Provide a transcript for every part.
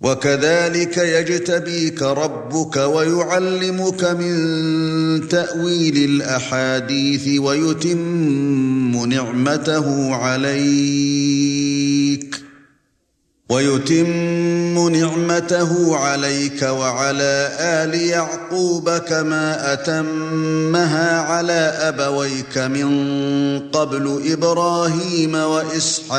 وكذلك يجتبيك ربك ويعلمك من تأويل الأحاديث ويتم نعمته عليك ويتم نعمته عليك وعلى آل يعقوب كما أتمها على أبويك من قبل إبراهيم وإسحاق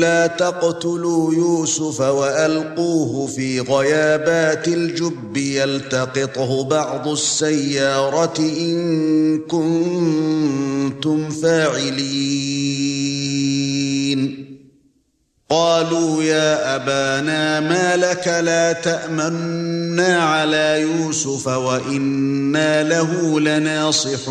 لا تقتلوا يوسف وألقوه في غيابات الجب يلتقطه بعض السيارة إن كنتم فاعلين. قالوا يا أبانا ما لك لا تأمنا على يوسف وإنا له لناصحون.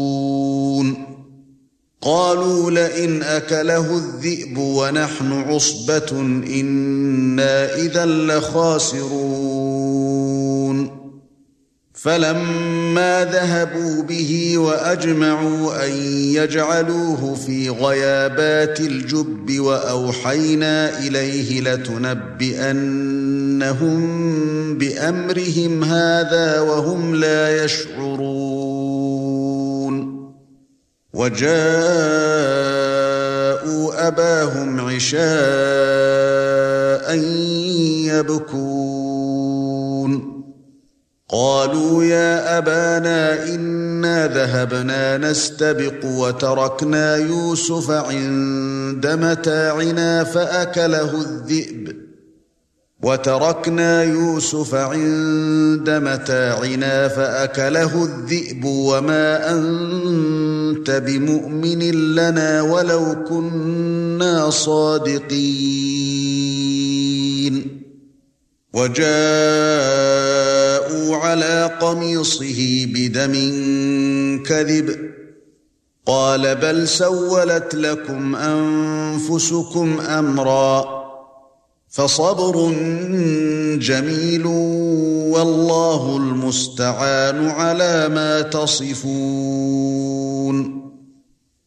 قالوا لئن أكله الذئب ونحن عصبة إنا إذا لخاسرون. فلما ذهبوا به وأجمعوا أن يجعلوه في غيابات الجب وأوحينا إليه لتنبئنهم بأمرهم هذا وهم لا يشعرون. وجاءوا أباهم عشاء يبكون. قالوا يا أبانا إنا ذهبنا نستبق وتركنا يوسف عند متاعنا فأكله الذئب. وتركنا يوسف عند متاعنا فأكله الذئب وما أنت بمؤمن لنا ولو كنا صادقين. وجاءوا على قميصه بدم كذب قال بل سولت لكم أنفسكم أمرا فصبر جميل والله المستعان على ما تصفون.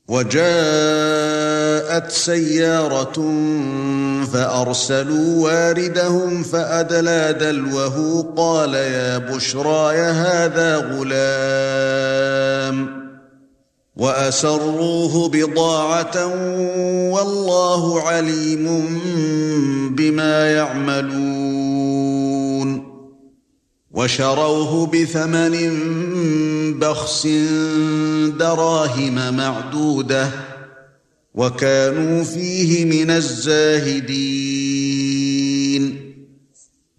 وجاءت سيارة فأرسلوا واردهم فأدلى دلوه قال يا بشرى هذا غلام. وأسروه بضاعة والله عليم بما يعملون. وشروه بثمن بخس دراهم معدودة. وكانوا فيه من الزاهدين.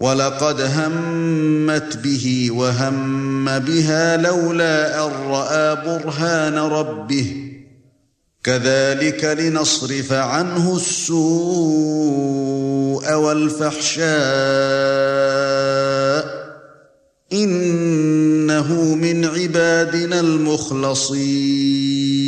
ولقد همت به وهم بها لولا أن رأى برهان ربه. كذلك لنصرف عنه السوء والفحشاء. إنه من عبادنا المخلصين.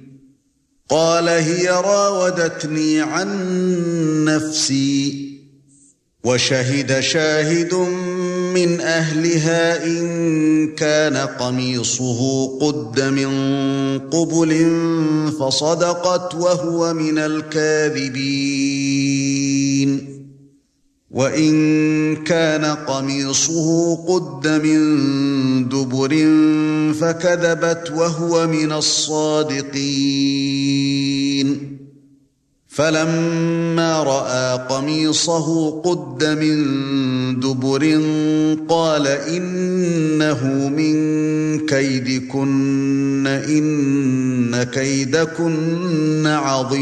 قال هي راودتني عن نفسي وشهد شاهد من أهلها إن كان قميصه قد من قبل فصدقت وهو من الكاذبين. وإن كان قميصه قد من دبر فكذبت وهو من الصادقين. فَلَمَّا رَأَىٰ قَمِيصَهُ قُدَّ مِن دُبُرٍ قَالَ إِنَّهُ مِن كَيْدِكُنَّ إِنَّ كَيْدَكُنَّ عَظِيمٌ.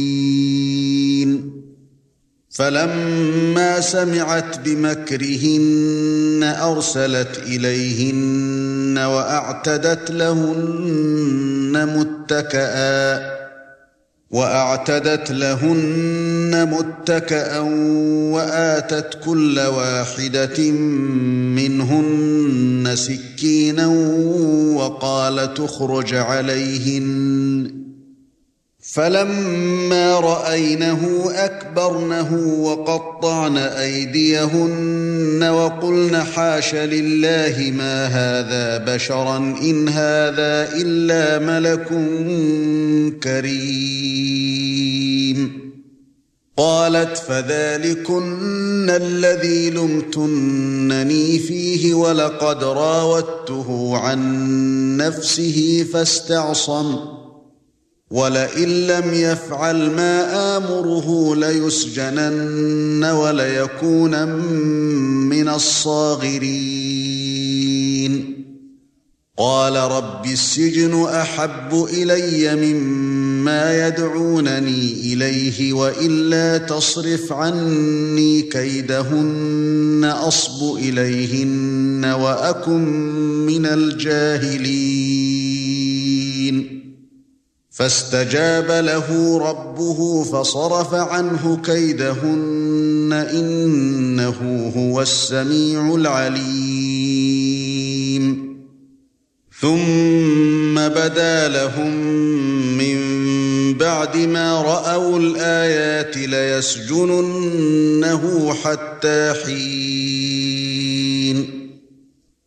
فلما سمعت بمكرهن أرسلت إليهن وأعتدت لهن متكئا وأعتدت لهن متكئا وآتت كل واحدة منهن سكينا وقالت اخرج عليهن. فَلَمَّا رَأَيْنَهُ أَكْبَرْنَهُ وَقَطَّعْنَ أَيْدِيَهُنَّ وَقُلْنَ حَاشَ لِلَّهِ مَا هَذَا بَشَرًا إِنْ هَذَا إِلَّا مَلَكٌ كَرِيمٌ. قالت فذلكن الذي لمتنني فيه ولقد راودته عن نفسه فاستعصم. ولئن لم يفعل ما آمره ليسجنن وليكون من الصاغرين. قال رب السجن أحب إلي مما يدعونني إليه وإلا تصرف عني كيدهن أصب إليهن وأكن من الجاهلين. فاستجاب له ربه فصرف عنه كيدهن إنه هو السميع العليم. ثُمَّ بَدَا لَهُم مِّن بَعْدِ مَا رَأَوُا الْآيَاتِ لَيَسْجُنُنَّهُ حَتَّىٰ حِينٍ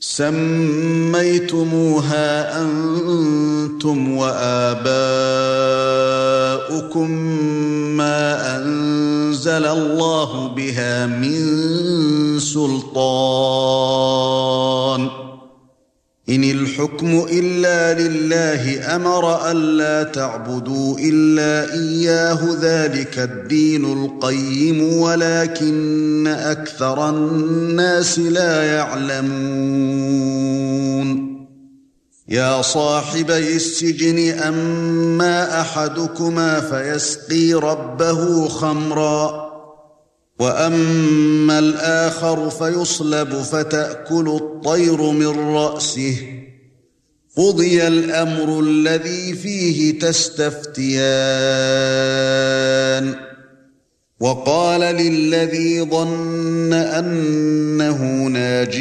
سميتموها أنتم وآباؤكم ما أنزل الله بها من سلطان إن الحكم إلا لله أمر ألا تعبدوا إلا إياه ذلك الدين القيم ولكن أكثر الناس لا يعلمون. يا صاحبي السجن أما أحدكما فيسقي ربه خمراً. واما الآخر فيصلب فتاكل الطير من راسه قضي الامر الذي فيه تستفتيان وقال للذي ظن انه ناج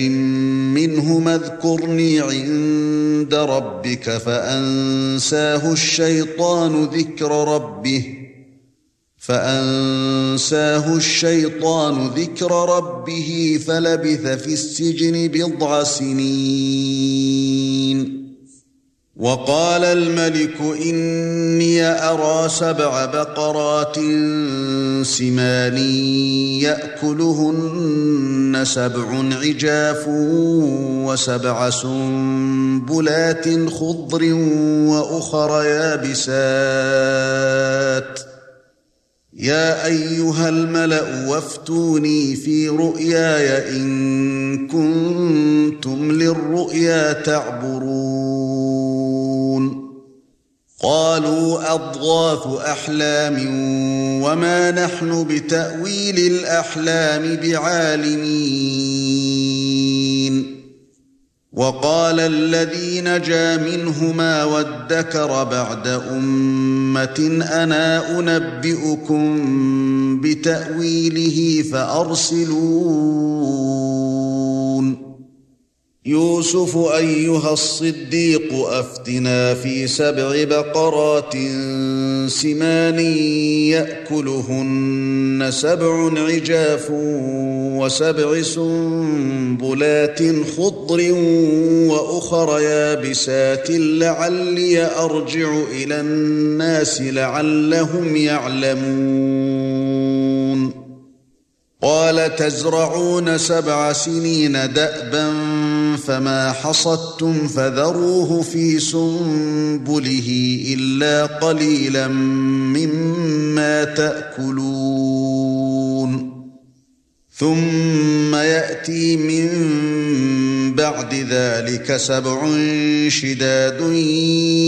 منه اذكرني عند ربك فانساه الشيطان ذكر ربه فأنساه الشيطان ذكر ربه فلبث في السجن بضع سنين. وقال الملك إني أرى سبع بقرات سمان يأكلهن سبع عجاف وسبع سنبلات خضر وأخر يابسات. يا أيها الملأ وافتوني في رؤياي إن كنتم للرؤيا تعبرون. قالوا أضغاث أحلام وما نحن بتأويل الأحلام بعالمين. وقال الذي نجا منهما وادكر بعد أمة أنا أنبئكم بتأويله فأرسلون. يوسف أيها الصديق أفتنا في سبع بقرات سمان يأكلهن سبع عجاف وسبع سنبلات خضر وأخر يابسات لعلي أرجع إلى الناس لعلهم يعلمون. قال تزرعون سبع سنين دابا فما حصدتم فذروه في سنبله إلا قليلا مما تأكلون. ثم يأتي من بعد ذلك سبع شداد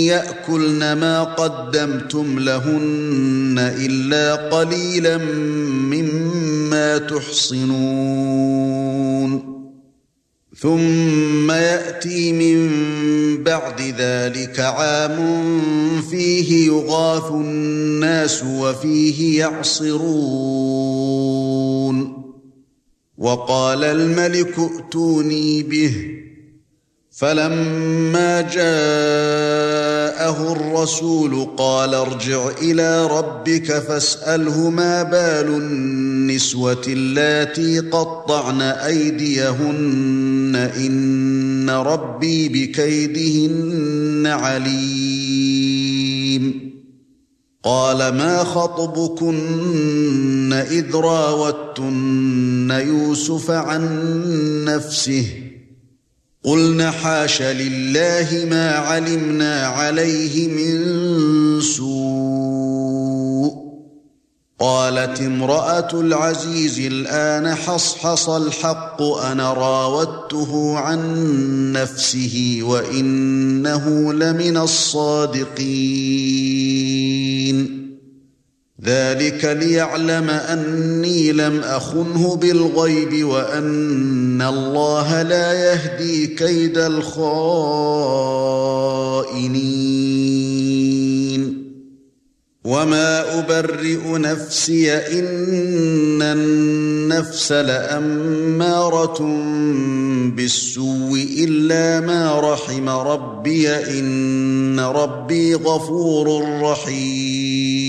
يأكلن ما قدمتم لهن إلا قليلا مما تحصنون. ثُمَّ يَأْتِي مِن بَعْدِ ذَلِكَ عَامٌ فِيهِ يُغَاثُ النَّاسُ وَفِيهِ يَعْصِرُونَ. وَقَالَ الْمَلِكُ ائْتُونِي بِهِ. فَلَمَّا جَاءَهُ الرَّسُولُ قَالَ ارْجِعْ إِلَى رَبِّكَ فَاسْأَلْهُ مَا بَالُ النِّسْوَةِ اللَّاتِي قَطَّعْنَ أَيْدِيَهُنَّ إِنَّ رَبِّي بِكَيْدِهِنَّ عَلِيمٌ. قال ما خطبكن إذ راوتن يوسف عن نفسه؟ قُلْنَا حَاشَ لِلَّهِ مَا عَلِمْنَا عَلَيْهِ مِن سُوءٍ. قَالَتِ امْرَأَةُ الْعَزِيزِ الْآنَ حَصْحَصَ الْحَقُّ أَنَا رَاوَدتُّهُ عَن نَّفْسِهِ وَإِنَّهُ لَمِنَ الصَّادِقِينَ. ذَلِكَ لِيَعْلَمَ أَنِّي لَمْ أَخُنْهُ بِالْغَيْبِ وَأَنَّ اللَّهَ لَا يَهْدِي كَيْدَ الْخَائِنِينَ. وَمَا أُبَرِّئُ نَفْسِي إِنَّ النَّفْسَ لَأَمَّارَةٌ بِالسُّوءِ إِلَّا مَا رَحِمَ رَبِّي إِنَّ رَبِّي غَفُورٌ رَّحِيمٌ.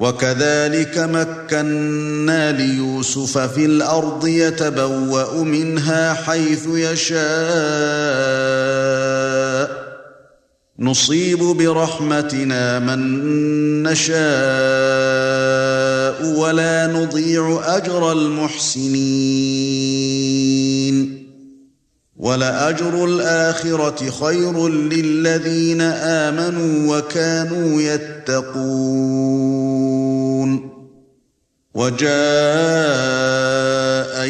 وَكَذَلِكَ مَكَّنَّا لِيُوسُفَ فِي الْأَرْضِ يَتَبَوَّأُ مِنْهَا حَيْثُ يَشَاءُ. نُصِيبُ بِرَحْمَتِنَا مَن نَّشَاءُ وَلَا نُضِيعُ أَجْرَ الْمُحْسِنِينَ. وَلَأَجْرُ الْآخِرَةِ خَيْرٌ لِّلَّذِينَ آمَنُوا وَكَانُوا يَتَّقُونَ. وَجَاءَ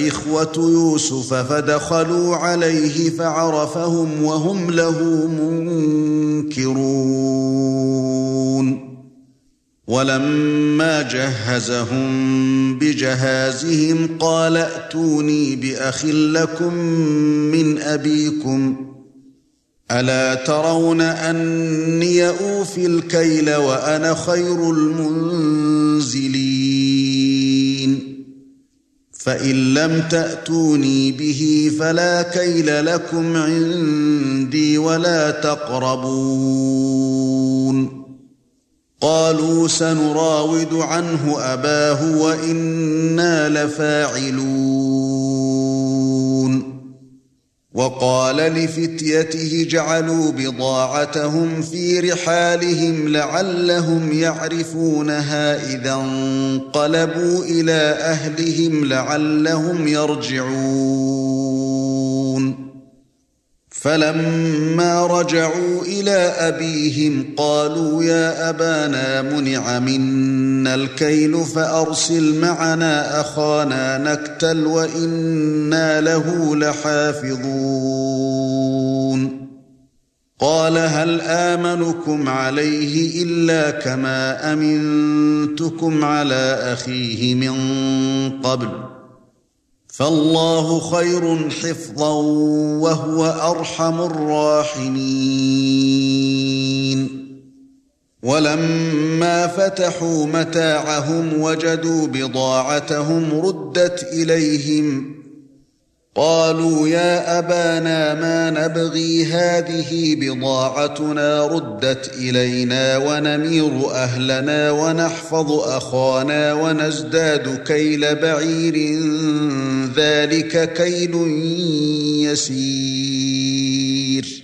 إِخْوَةُ يُوسُفَ فَدَخَلُوا عَلَيْهِ فَعَرَفَهُمْ وَهُمْ لَهُ مُنكِرُونَ. وَلَمَّا جَهَّزَهُم بِجَهَازِهِمْ قَالَ ائْتُونِي بِأَخٍ لَّكُم مِّنْ أَبِيكُمْ أَلَا تَرَوْنَ أَنِّي أُوفِي الْكَيْلَ وَأَنَا خَيْرُ الْمُنزِلِينَ فَإِن لَّمْ تَأْتُونِي بِهِ فَلَا كَيْلَ لَكُمْ عِندِي وَلَا تَقْرَبُونِ قالوا سنراود عنه أباه وإنا لفاعلون. وقال لفتيته جعلوا بضاعتهم في رحالهم لعلهم يعرفونها إذا انقلبوا إلى أهلهم لعلهم يرجعون. فَلَمَّا رَجَعُوا إِلَى أَبِيهِمْ قَالُوا يَا أَبَانَا مُنِعَ مِنَّا الْكَيْلُ فَأَرْسِلْ مَعَنَا أَخَانَا نَكْتَلْ وَإِنَّا لَهُ لَحَافِظُونَ. قَالَ هَلْ آمَنُكُمْ عَلَيْهِ إِلَّا كَمَا أَمِنْتُكُمْ عَلَى أَخِيهِ مِنْ قَبْلُ؟ فالله خير حفظا وهو أرحم الراحمين. ولما فتحوا متاعهم وجدوا بضاعتهم ردت إليهم قالوا يا أبانا ما نبغي هذه بضاعتنا ردت إلينا ونمير أهلنا ونحفظ أخانا ونزداد كيل بعير ذلك كيل يسير.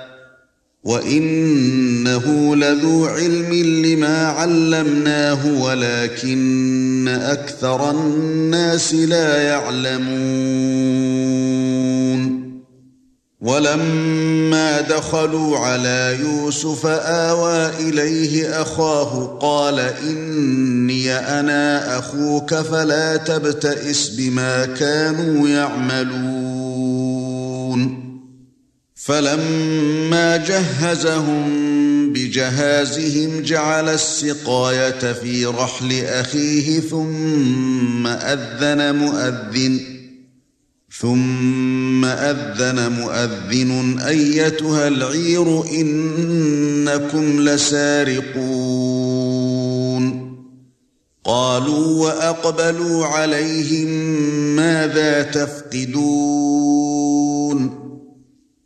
وَإِنَّهُ لَذُو عِلْمٍ لِمَا عَلَّمْنَاهُ وَلَكِنَّ أَكْثَرَ النَّاسِ لَا يَعْلَمُونَ وَلَمَّا دَخَلُوا عَلَى يُوسُفَ آوَى إِلَيْهِ أَخَاهُ قَالَ إِنِّي أَنَا أَخُوكَ فَلَا تَبْتَئِسْ بِمَا كَانُوا يَعْمَلُونَ فَلَمَّا جَهَّزَهُم بِجَهَازِهِمْ جَعَلَ السِّقَايَةَ فِي رَحْلِ أَخِيهِ ثُمَّ أَذَّنَ مُؤَذِّنٌ ثُمَّ أَذَّنَ مُؤَذِّنٌ أَيَّتُهَا الْعِيرُ إِنَّكُمْ لَسَارِقُونَ قَالُوا وَأَقْبَلُوا عَلَيْهِمْ مَاذَا تَفْقِدُونَ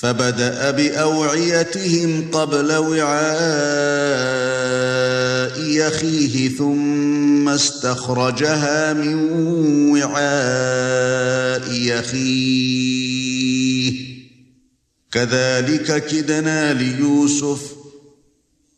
فبدأ بأوعيتهم قبل وعاء يخيه ثم استخرجها من وعاء يخيه. كذلك كدنا ليوسف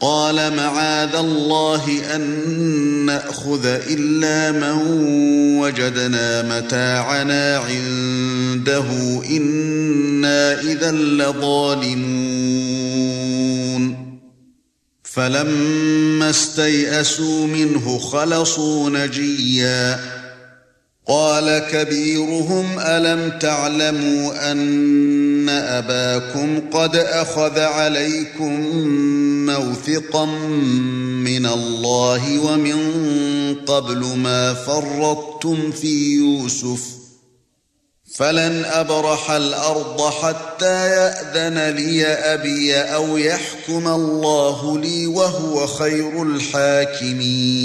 قال معاذ الله أن نأخذ إلا من وجدنا متاعنا عنده إنا إذا لظالمون. فلما استيئسوا منه خلصوا نجيا. قال كبيرهم ألم تعلموا ان اباكم قد اخذ عليكم موثقا من الله ومن قبل ما فرطتم في يوسف فلن ابرح الأرض حتى ياذن لي ابي أو يحكم الله لي وهو خير الحاكمين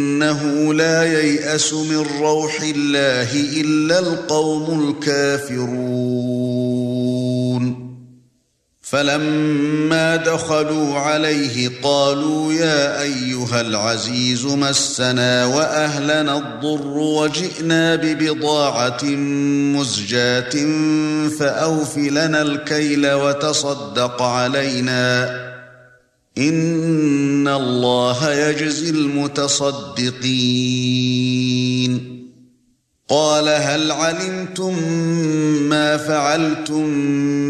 إنه لا ييأس من روح الله إلا القوم الكافرون. فلما دخلوا عليه قالوا يا أيها العزيز مسنا وأهلنا الضر وجئنا ببضاعة مزجاة فاوف لنا الكيل وتصدق علينا. إن الله يجزي المتصدقين. قال هل علمتم ما فعلتم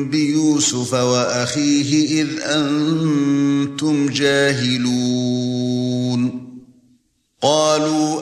بيوسف وأخيه إذ أنتم جاهلون؟ قالوا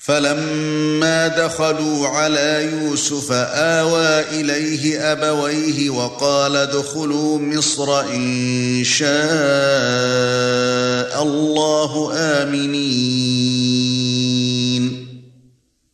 فَلَمَّا دَخَلُوا عَلَى يُوسُفَ آوَى إِلَيْهِ أَبَوَيْهِ وَقَالَ ادْخُلُوا مِصْرَ إِن شَاءَ اللَّهُ آمِنِينَ.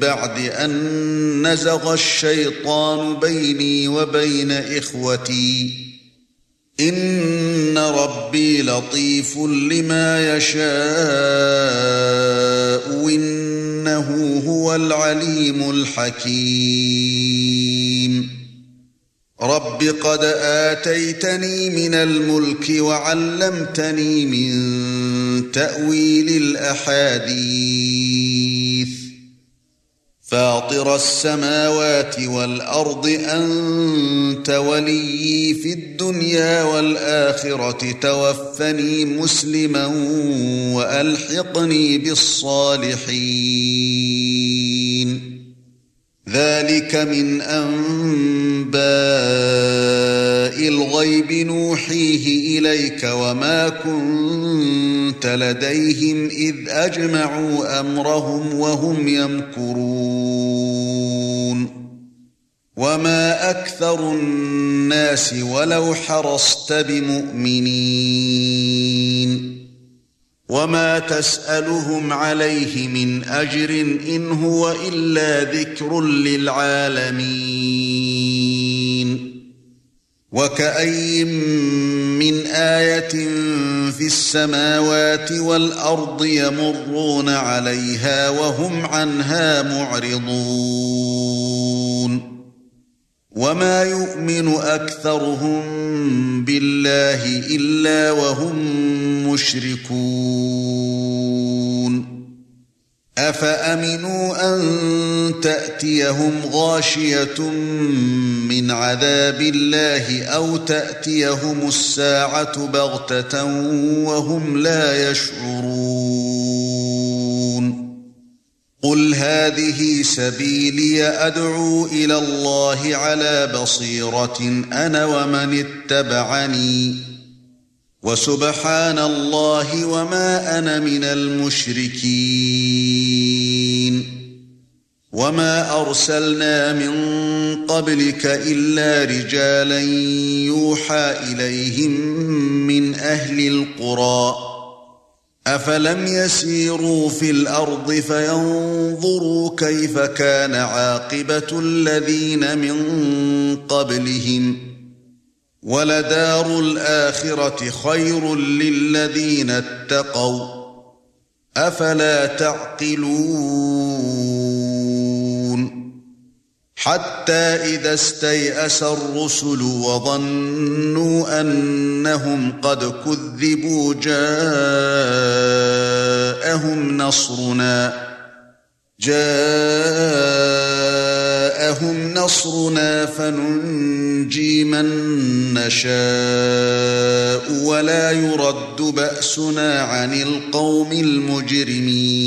بَعْدِ أَن نَّزَغَ الشَّيْطَانُ بَيْنِي وَبَيْنَ إِخْوَتِي. إِنَّ رَبِّي لَطِيفٌ لِّمَا يَشَاءُ إِنَّهُ هُوَ الْعَلِيمُ الْحَكِيمُ. رَبِّ قَدْ آتَيْتَنِي مِنَ الْمُلْكِ وَعَلَّمْتَنِي مِن تَأْوِيلِ الْأَحَادِيثِ. فاطر السماوات والأرض أنت وليي في الدنيا والآخرة. توفني مسلما وألحقني بالصالحين. ذلك من أنباء الغيب نوحيه إليك وما كنت لديهم إذ أجمعوا أمرهم وهم يمكرون. وما أكثر الناس ولو حرصت بمؤمنين. وما تسالهم عليه من اجر ان هو الا ذكر للعالمين وكأي من آية في السماوات والأرض يمرون عليها وهم عنها معرضون وما يؤمن أكثرهم بالله إلا وهم مشركون افامنوا ان تاتيهم غاشيه من عذاب الله أو تاتيهم الساعة بغته وهم لا يشعرون قل هذه سبيلي ادعو إلى الله على بصيره أنا ومن اتبعني وسبحان الله وما أنا من المشركين وما ارسلنا من قبلك الا رجالا يوحى اليهم من أهل القرى افلم يسيروا في الأرض فينظروا كيف كان عاقبه الذين من قبلهم ولدار الاخره خير للذين اتقوا افلا تعقلون حتى إذا استيأس الرسل وظنوا أنهم قد كذبوا جاءهم نصرنا جاءهم نصرنا فننجي من نشاء ولا يرد بأسنا عن القوم المجرمين.